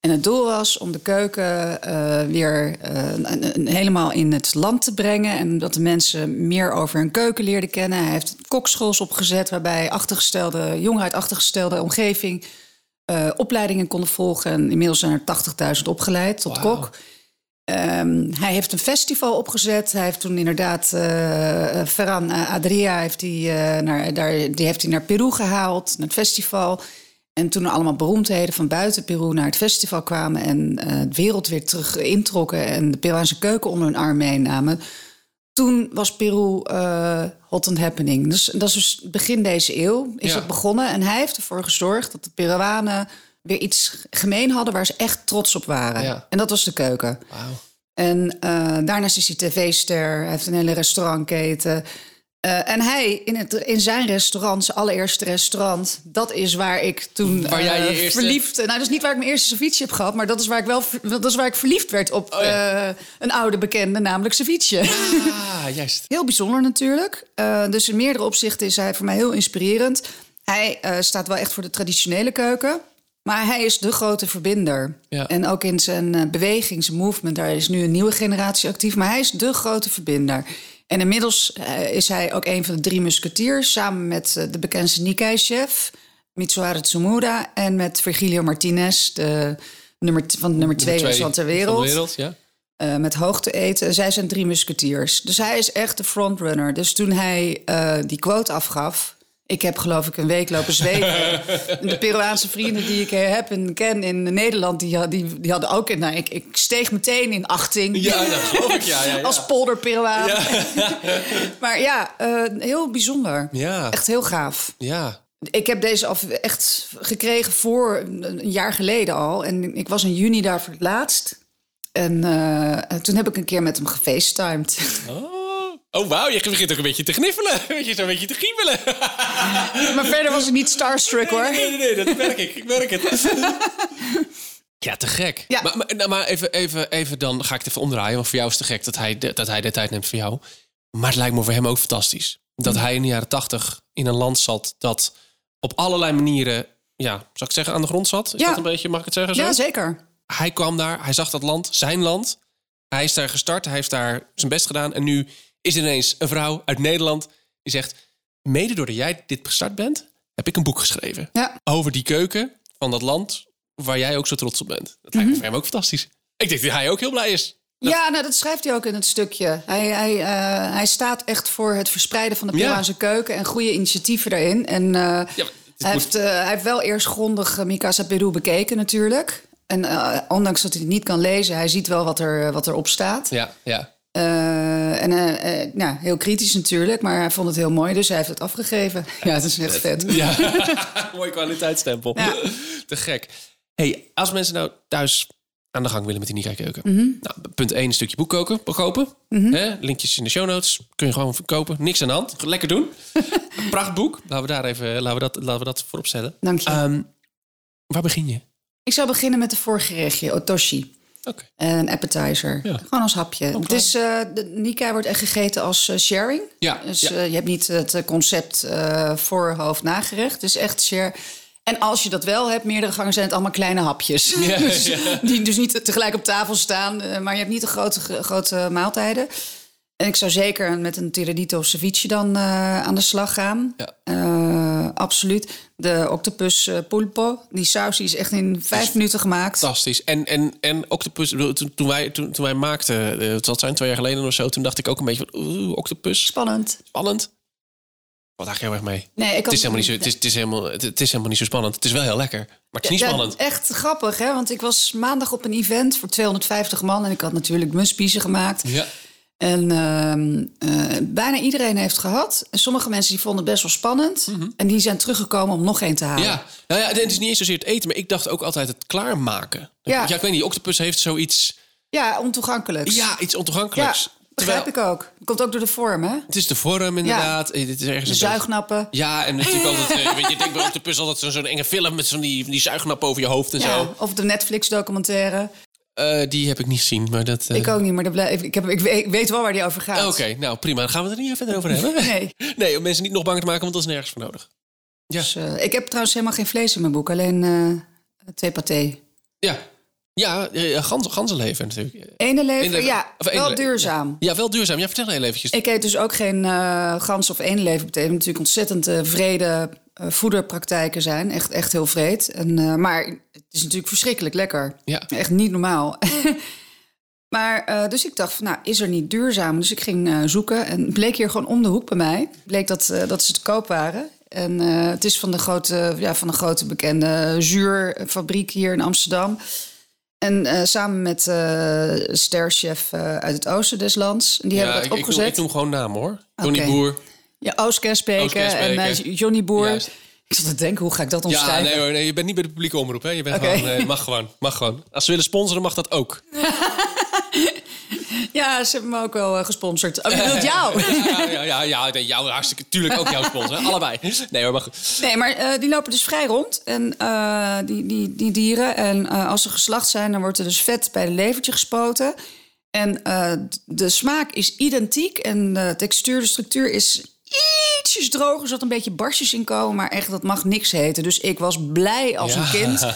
En het doel was om de keuken eh, weer eh, helemaal in het land te brengen. En dat de mensen meer over hun keuken leerden kennen. Hij heeft kokschools opgezet waarbij achtergestelde, jongeren uit achtergestelde omgeving eh, opleidingen konden volgen. En inmiddels zijn er 80.000 opgeleid tot kok. Ehm, hij heeft een festival opgezet. Hij heeft toen inderdaad eh Ferran Adria heeft eh, naar, daar, die heeft hij naar Peru gehaald, naar het festival. En toen er allemaal beroemdheden van buiten Peru naar het festival kwamen en eh de wereld weer terug introkken en de Peruaanse keuken onder hun arm meenamen. Toen was Peru eh, hot and happening. Dus dat is dus begin deze eeuw is Ja. het begonnen. En hij heeft ervoor gezorgd dat de Peruanen weer iets gemeen hadden waar ze echt trots op waren. Ja. En dat was de keuken. En eh, daarnaast is hij tv-ster. Hij heeft een hele restaurantketen. Eh, en hij, in, het, in zijn restaurant, zijn allereerste restaurant... dat is waar ik toen Waar jij je eh, eerste- verliefd... Nou, dat is niet waar ik mijn eerste ceviche heb gehad... maar dat is waar ik, wel, dat is waar ik verliefd werd op Oh ja. eh, een oude bekende, namelijk ceviche. Ah, juist. Heel bijzonder natuurlijk. Dus in meerdere opzichten is hij voor mij heel inspirerend. Hij staat wel echt voor de traditionele keuken. Maar hij is de grote verbinder. Ja. En ook in zijn beweging, zijn movement, daar is nu een nieuwe generatie actief. Maar hij is de grote verbinder. En inmiddels eh, is hij ook een van de drie musketiers... samen met eh, de bekendste Nikkei-chef Mitsuharu Tsumura... en met Virgilio Martinez, de nummer, van nummer twee restaurant ter wereld. Van de wereld, ja. eh, met hoogte eten. Zij zijn drie musketiers. Dus hij is echt de frontrunner. Dus toen hij die quote afgaf... Ik heb geloof ik een week lopen zweten. de Peruaanse vrienden die ik eh, heb en ken in Nederland... die, die, die hadden ook... Nou, ik, ik steeg meteen in achting. Ja, dat geloof ik, ja. ja, ja. Als polder Peruaan. maar ja, eh, heel bijzonder. Ja. Echt heel gaaf. Ja. Ik heb deze af echt gekregen voor een jaar geleden al. En ik was in juni daar voor het laatst. En eh, toen heb ik een keer met hem gefacetimed. Oh, oh wauw, je begint ook een beetje te gniffelen. Een beetje zo'n beetje te giebelen. maar verder was ik niet starstruck hoor. Nee, nee, nee, dat merk ik. Ik merk het. Ja, te gek. Ja. Maar, maar, nou, maar even, even, even dan ga ik het even omdraaien. Want voor jou is het te gek dat hij, de, dat hij de tijd neemt voor jou. Maar het lijkt me voor hem ook fantastisch. Dat hij in de jaren tachtig in een land zat dat op allerlei manieren... Ja, zou ik zeggen, aan de grond zat? Is Ja. dat een beetje, mag ik het zeggen zo? Ja, zeker. hij kwam daar, hij zag dat land, zijn land. Hij is daar gestart, hij heeft daar zijn best gedaan. En nu is ineens een vrouw uit Nederland die zegt... mede doordat jij dit gestart bent, heb ik een boek geschreven. Ja. Over die keuken van dat land waar jij ook zo trots op bent. Dat Mhm. lijkt me voor hem ook fantastisch. Ik denk dat hij ook heel blij is. Ja, nou, dat schrijft hij ook in het stukje. Hij, hij, eh, hij staat echt voor het verspreiden van de Ja. Peruaanse keuken en goede initiatieven daarin. En eh, Ja, hij, moet- heeft, eh, hij heeft wel eerst grondig Mikasa Peru bekeken natuurlijk. En ondanks dat hij het niet kan lezen, hij ziet wel wat er, wat erop staat. Ja, ja. Eh, en eh, eh, nou, heel kritisch natuurlijk, maar hij vond het heel mooi, dus hij heeft het afgegeven. Ja, het is echt vet. Ja, mooi kwaliteitsstempel. Ja. Te gek. hey, als mensen nou thuis aan de gang willen met die Nika keuken. Mhm. Nou, punt 1, een stukje boek koken, kopen. Hè, linkjes in de show notes. Kun je gewoon kopen. Niks aan de hand. Lekker doen. Prachtboek. Laten we daar even laten we dat, laten we dat voorop stellen. Dank je. Ehm, waar begin je? Ik zou beginnen met de voorgerechtje, otoshi. Oké. Een appetizer. Ja. Gewoon als hapje. Het is, eh, de Nika wordt echt gegeten als eh, sharing. Ja, Dus ja. eh, je hebt niet het concept voorhoofd nagerecht. Het is echt share. En als je dat wel hebt, meerdere gangen zijn het allemaal kleine hapjes. Ja, dus. Die dus niet tegelijk op tafel staan. maar je hebt niet de grote, grote maaltijden. En ik zou zeker met een tiradito of ceviche dan aan de slag gaan. Ja. Eh, absoluut. De octopus eh, pulpo. Die saus die is echt in vijf minuten gemaakt. Fantastisch. En, en, en octopus, toen, toen, wij, toen, toen wij maakten, eh, het zal zijn twee jaar geleden of zo, toen dacht ik ook een beetje van, oeh, octopus, Spannend. spannend. Wat eigenlijk heel erg mee. Nee, ik Het is, helemaal niet zo, het, is, het, is helemaal, het, het is helemaal niet zo spannend. Het is wel heel lekker, maar het is niet Ja, spannend. echt grappig, hè? Want ik was maandag op een event voor 250 man... en ik had natuurlijk muspiezen gemaakt. Ja. En ehm, eh, bijna iedereen heeft gehad. En sommige mensen die vonden het best wel spannend. En die zijn teruggekomen om nog één te halen. Mhm. Ja, nou ja, het is niet eens zozeer het eten, maar ik dacht ook altijd het klaarmaken. Ja. ik weet niet, octopus heeft zoiets, Ja, ontoegankelijks. ja, iets ja ontoegankelijks. begrijp ik ook. Komt ook door de vorm, hè? Het is de vorm inderdaad. Eh, Dit is ergens De een zuignappen. Ja, en natuurlijk altijd, eh, weet je, denkt bij octopus altijd zo'n zo'n enge film met zo'n die, die zuignap over je hoofd en Ja, zo. of de Netflix-documentaire. Eh, die heb ik niet gezien, maar dat... eh, Ik ook niet, maar dat blijf, ik, heb, ik, weet, ik weet wel waar die over gaat. Oké, nou prima. Dan gaan we het er niet even verder over hebben. Nee. nee, om mensen niet nog bang te maken, want dat is nergens voor nodig. Ja. Dus, eh, ik heb trouwens helemaal geen vlees in mijn boek. Alleen twee paté. Ja, ja gans, ganzenleven natuurlijk. Ene leven, Eenlever- ja, of wel duurzaam. Ja, wel duurzaam. Ja, vertel heel eventjes. Ik eet dus ook geen gans of eenleven. betekent natuurlijk ontzettend vrede voederpraktijken zijn. Echt, echt heel vreed. En, maar het is natuurlijk verschrikkelijk lekker. Ja. Echt niet normaal. maar eh, dus ik dacht van, nou, is er niet duurzaam? Dus ik ging eh, zoeken en bleek hier gewoon om de hoek bij mij. Bleek dat, eh, dat ze te koop waren. En het is van de grote, ja, van de grote bekende zuurfabriek hier in Amsterdam. En samen met eh sterchef uit het oosten des lands. En die ja, hebben ik, dat ik, noem, opgezet. ik noem gewoon naam hoor. Johnny. Boer. Ja, Oostkerspeken. en Johnny Boer. Juist. Ik zat te denken, hoe ga ik dat Ja, omschrijven? nee, hoor, nee, je bent niet bij de publieke omroep. Hè? Je bent gewoon, nee, mag gewoon, mag gewoon. Als ze willen sponsoren, mag dat ook. Ja, ze hebben me ook wel eh, gesponsord. Oh, je bedoelt jou? Ja, ja, ja, ja, nee, jou, hartstikke, tuurlijk ook jouw sponsor. Allebei. Nee hoor, maar goed. Nee, maar eh, die lopen dus vrij rond. En eh, die, die, die dieren. En eh, als ze geslacht zijn, dan wordt er dus vet bij de levertje gespoten. En eh, de smaak is identiek. En de textuur, de structuur is ietsjes droger. Er zat een beetje barstjes in komen. Maar echt, dat mag niks heten. Dus ik was blij als Ja. een kind.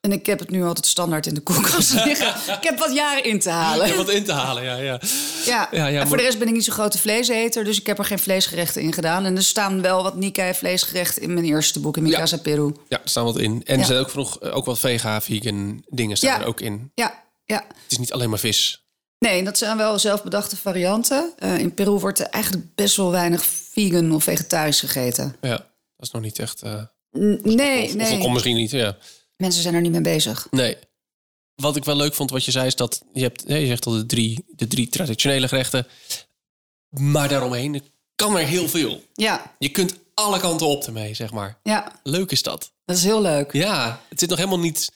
En ik heb het nu altijd standaard in de koelkast liggen. ik heb wat jaren in te halen. Ja, wat in te halen, ja. ja. Ja, Ja, ja, en maar- voor de rest ben ik niet zo'n grote vleeseter, dus ik heb er geen vleesgerechten in gedaan. En er staan wel wat Nikkei vleesgerechten in mijn eerste boek, in Ja. Mikasa Peru. Ja, er staan wat in. En er zijn ook nog ook wat vega, vegan dingen staan Ja. er ook in. Ja, ja. Het is niet alleen maar vis. Nee, dat zijn wel zelfbedachte varianten. Eh, in Peru wordt er eigenlijk best wel weinig vegan of vegetarisch gegeten. Ja, dat is nog niet echt... N- nee, of, nee. misschien niet, ja. Mensen zijn er niet mee bezig. Nee. Wat ik wel leuk vond, wat je zei, is dat je hebt, je zegt al de drie, de drie traditionele gerechten. Maar daaromheen kan er heel veel. Ja, Je kunt alle kanten op ermee, zeg maar. ja, Leuk is dat. dat is heel leuk. Ja, het zit nog helemaal niet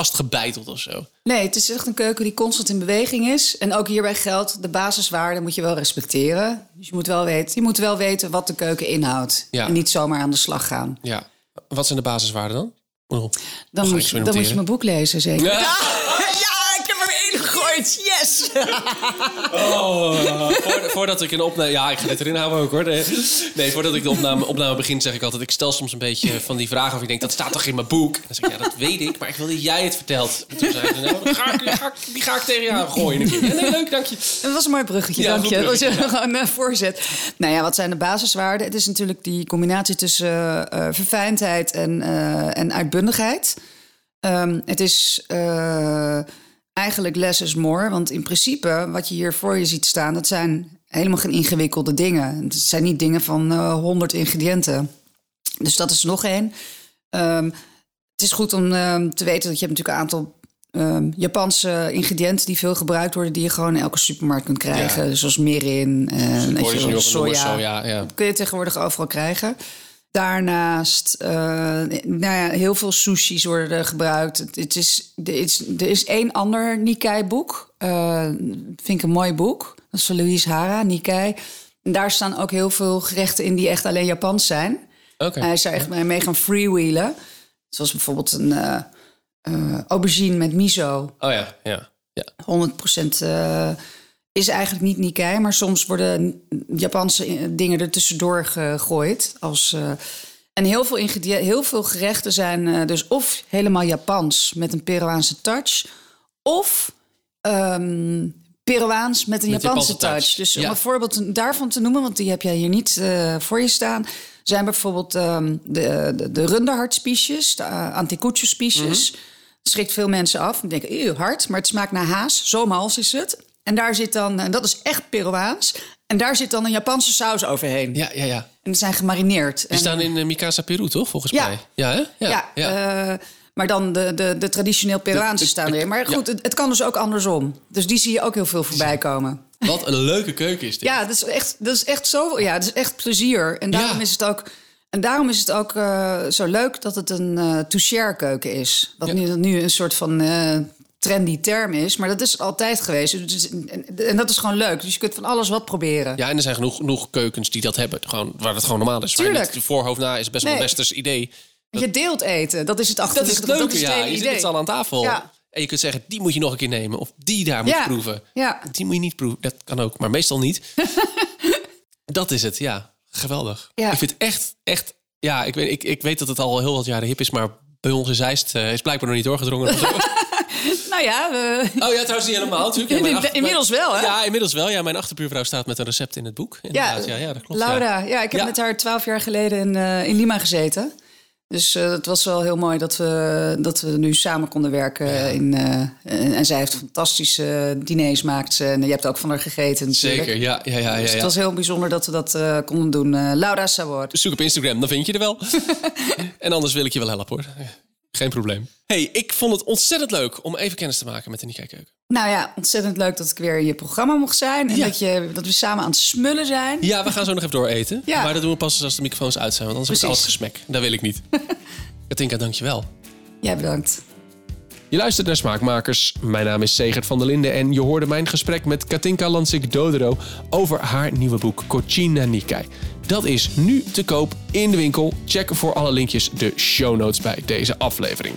vastgebeiteld of zo. Nee, het is echt een keuken die constant in beweging is. En ook hierbij geldt, de basiswaarden moet je wel respecteren. Dus je moet wel weten, je moet wel weten wat de keuken inhoudt. Ja. En niet zomaar aan de slag gaan. Ja. Wat zijn de basiswaarden dan? Oh. Dan, moet je, dan moet je mijn boek lezen, zeker. Ja. ja, ik. Yes! Oh, voordat ik een opname... Ja, ik ga dit erin houden ook hoor. Nee, nee, voordat ik de opname, opname begin zeg ik altijd... ik stel soms een beetje van die vragen of je denkt... dat staat toch in mijn boek? En dan zeg ik, ja, dat weet ik, maar ik wil dat jij het vertelt. En toen zei ze, nou, ga ik, die, ga ik, die ga ik tegen je aan gooien een keer. Ja, nee, leuk, dank je. Dat was een mooi bruggetje, Ja, dank je. Dat was Gewoon een voorzet. Nou ja, wat zijn de basiswaarden? Het is natuurlijk die combinatie tussen eh, verfijndheid en, eh, en uitbundigheid. Ehm, het is eh, eigenlijk less is more. Want in principe, wat je hier voor je ziet staan... dat zijn helemaal geen ingewikkelde dingen. Het zijn niet dingen van eh 100 ingrediënten. Dus dat is nog één. Ehm, het is goed om ehm, te weten dat je hebt natuurlijk een aantal ehm, Japanse ingrediënten die veel gebruikt worden, die je gewoon in elke supermarkt kunt krijgen. Ja. Zoals mirin en wel, van soja. soja, ja. Kun je tegenwoordig overal krijgen. Daarnaast, eh, nou ja, heel veel sushi's worden er gebruikt. Het, is, er, is, er is één ander Nikkei-boek. eh, vind ik een mooi boek. Dat is van Louise Hara, Nikkei. En daar staan ook heel veel gerechten in die echt alleen Japans zijn. Oké. Hij is daar echt mee gaan freewheelen. Zoals bijvoorbeeld een eh, aubergine met miso. Oh ja, ja. ja. 100% eh, is eigenlijk niet Nikkei, maar soms worden Japanse eh, dingen er tussendoor gegooid. Als, eh, en heel veel, heel veel gerechten zijn eh, dus of helemaal Japans met een Peruaanse touch, of ehm, Peruaans met een Met Japanse, Japanse touch. touch. Dus Ja. om een voorbeeld daarvan te noemen, want die heb jij hier niet voor je staan, zijn bijvoorbeeld ehm, de, de, de runderhartspiesjes, de uh, anticucho-spiesjes. Mhm. Schrikt veel mensen af. Die denken, eeuw, hard, maar het smaakt naar haas. Zo mals is het. En daar zit dan, en dat is echt Peruaans. En daar zit dan een Japanse saus overheen. Ja, ja, ja. En die zijn gemarineerd. Die staan in eh, Mikasa Peru, toch? Volgens Ja. mij. Ja, hè? ja, eh, maar dan de, de, de traditioneel Peruaanse de- staan er. Maar ja. goed, het, het kan dus ook andersom. Dus die zie je ook heel veel voorbij komen. Wat een leuke keuken is dit. Ja, dat is echt, dat is echt zo. Ja, dat is echt plezier. En daarom Ja. is het ook. En daarom is het ook eh, zo leuk dat het een eh to-share keuken is. Wat Ja. nu, nu een soort van trendy term is. Maar dat is altijd geweest. Dus, en, en dat is gewoon leuk. Dus je kunt van alles wat proberen. Ja, en er zijn genoeg, genoeg keukens die dat hebben. Gewoon, waar het gewoon normaal is. Tuurlijk. voorhoofd na is best wel een Nee. westers idee. Je deelt eten. Dat is het achter. Dat is het leuke, dat is het ja. Je zit idee. z'n allen aan tafel. Ja. En je kunt zeggen, die moet je nog een keer nemen. Of die daar moet Ja. proeven. Ja. Die moet je niet proeven. Dat kan ook, maar meestal niet. dat is het, ja. Geweldig. Ja. Ik vind het echt, echt... Ja, ik weet, ik, ik weet dat het al heel wat jaren hip is, maar bij ons in Zeist eh, is blijkbaar nog niet doorgedrongen. Nou ja, oh ja, trouwens niet helemaal natuurlijk. Ja, mijn achter- Inmiddels wel, hè? Ja, inmiddels wel. Ja, mijn achterbuurvrouw staat met een recept in het boek. ja, Inderdaad. Ja, ja, dat klopt. Laura. Ja, ik heb met haar twaalf jaar geleden in, eh, in Lima gezeten. Dus eh, het was wel heel mooi dat we, dat we nu samen konden werken. In, eh, en, en zij heeft fantastische diners maakt ze. En je hebt ook van haar gegeten natuurlijk. Zeker, ja. ja, ja, ja, Dus ja. het was heel bijzonder dat we dat konden doen. Laura Savor. Zoek op Instagram, dan vind je er wel. en anders wil ik je wel helpen hoor. Geen probleem. hey, ik vond het ontzettend leuk om even kennis te maken met de Nikkei Keuken. Nou ja, ontzettend leuk dat ik weer in je programma mocht zijn. En Ja. dat, je, dat we samen aan het smullen zijn. Ja, we gaan zo nog even door eten. Ja. Maar dat doen we pas als de microfoons uit zijn. Want anders wordt het Precies. altijd gesmek. Dat wil ik niet. Katinka, dankjewel. Jij bedankt. Je luistert naar Smaakmakers. Mijn naam is Segert van der Linden en je hoorde mijn gesprek met Katinka Lansik Dodero over haar nieuwe boek Cucina Nikkei. Dat is nu te koop in de winkel. Check voor alle linkjes de show notes bij deze aflevering.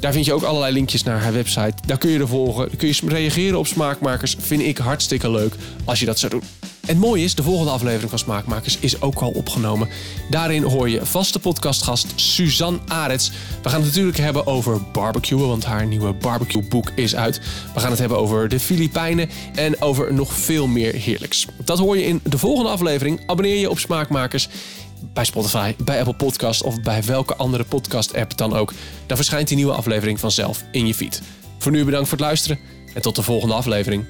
Daar vind je ook allerlei linkjes naar haar website. Daar kun je er volgen. Kun je reageren op Smaakmakers. Vind ik hartstikke leuk als je dat zou doen. En het mooie is, de volgende aflevering van Smaakmakers is ook al opgenomen. Daarin hoor je vaste podcastgast Suzanne Arets. We gaan het natuurlijk hebben over barbecuen, want haar nieuwe barbecueboek is uit. We gaan het hebben over de Filipijnen en over nog veel meer heerlijks. Dat hoor je in de volgende aflevering. Abonneer je op Smaakmakers bij Spotify, bij Apple Podcast of bij welke andere podcast-app dan ook. Dan verschijnt die nieuwe aflevering vanzelf in je feed. Voor nu bedankt voor het luisteren en tot de volgende aflevering.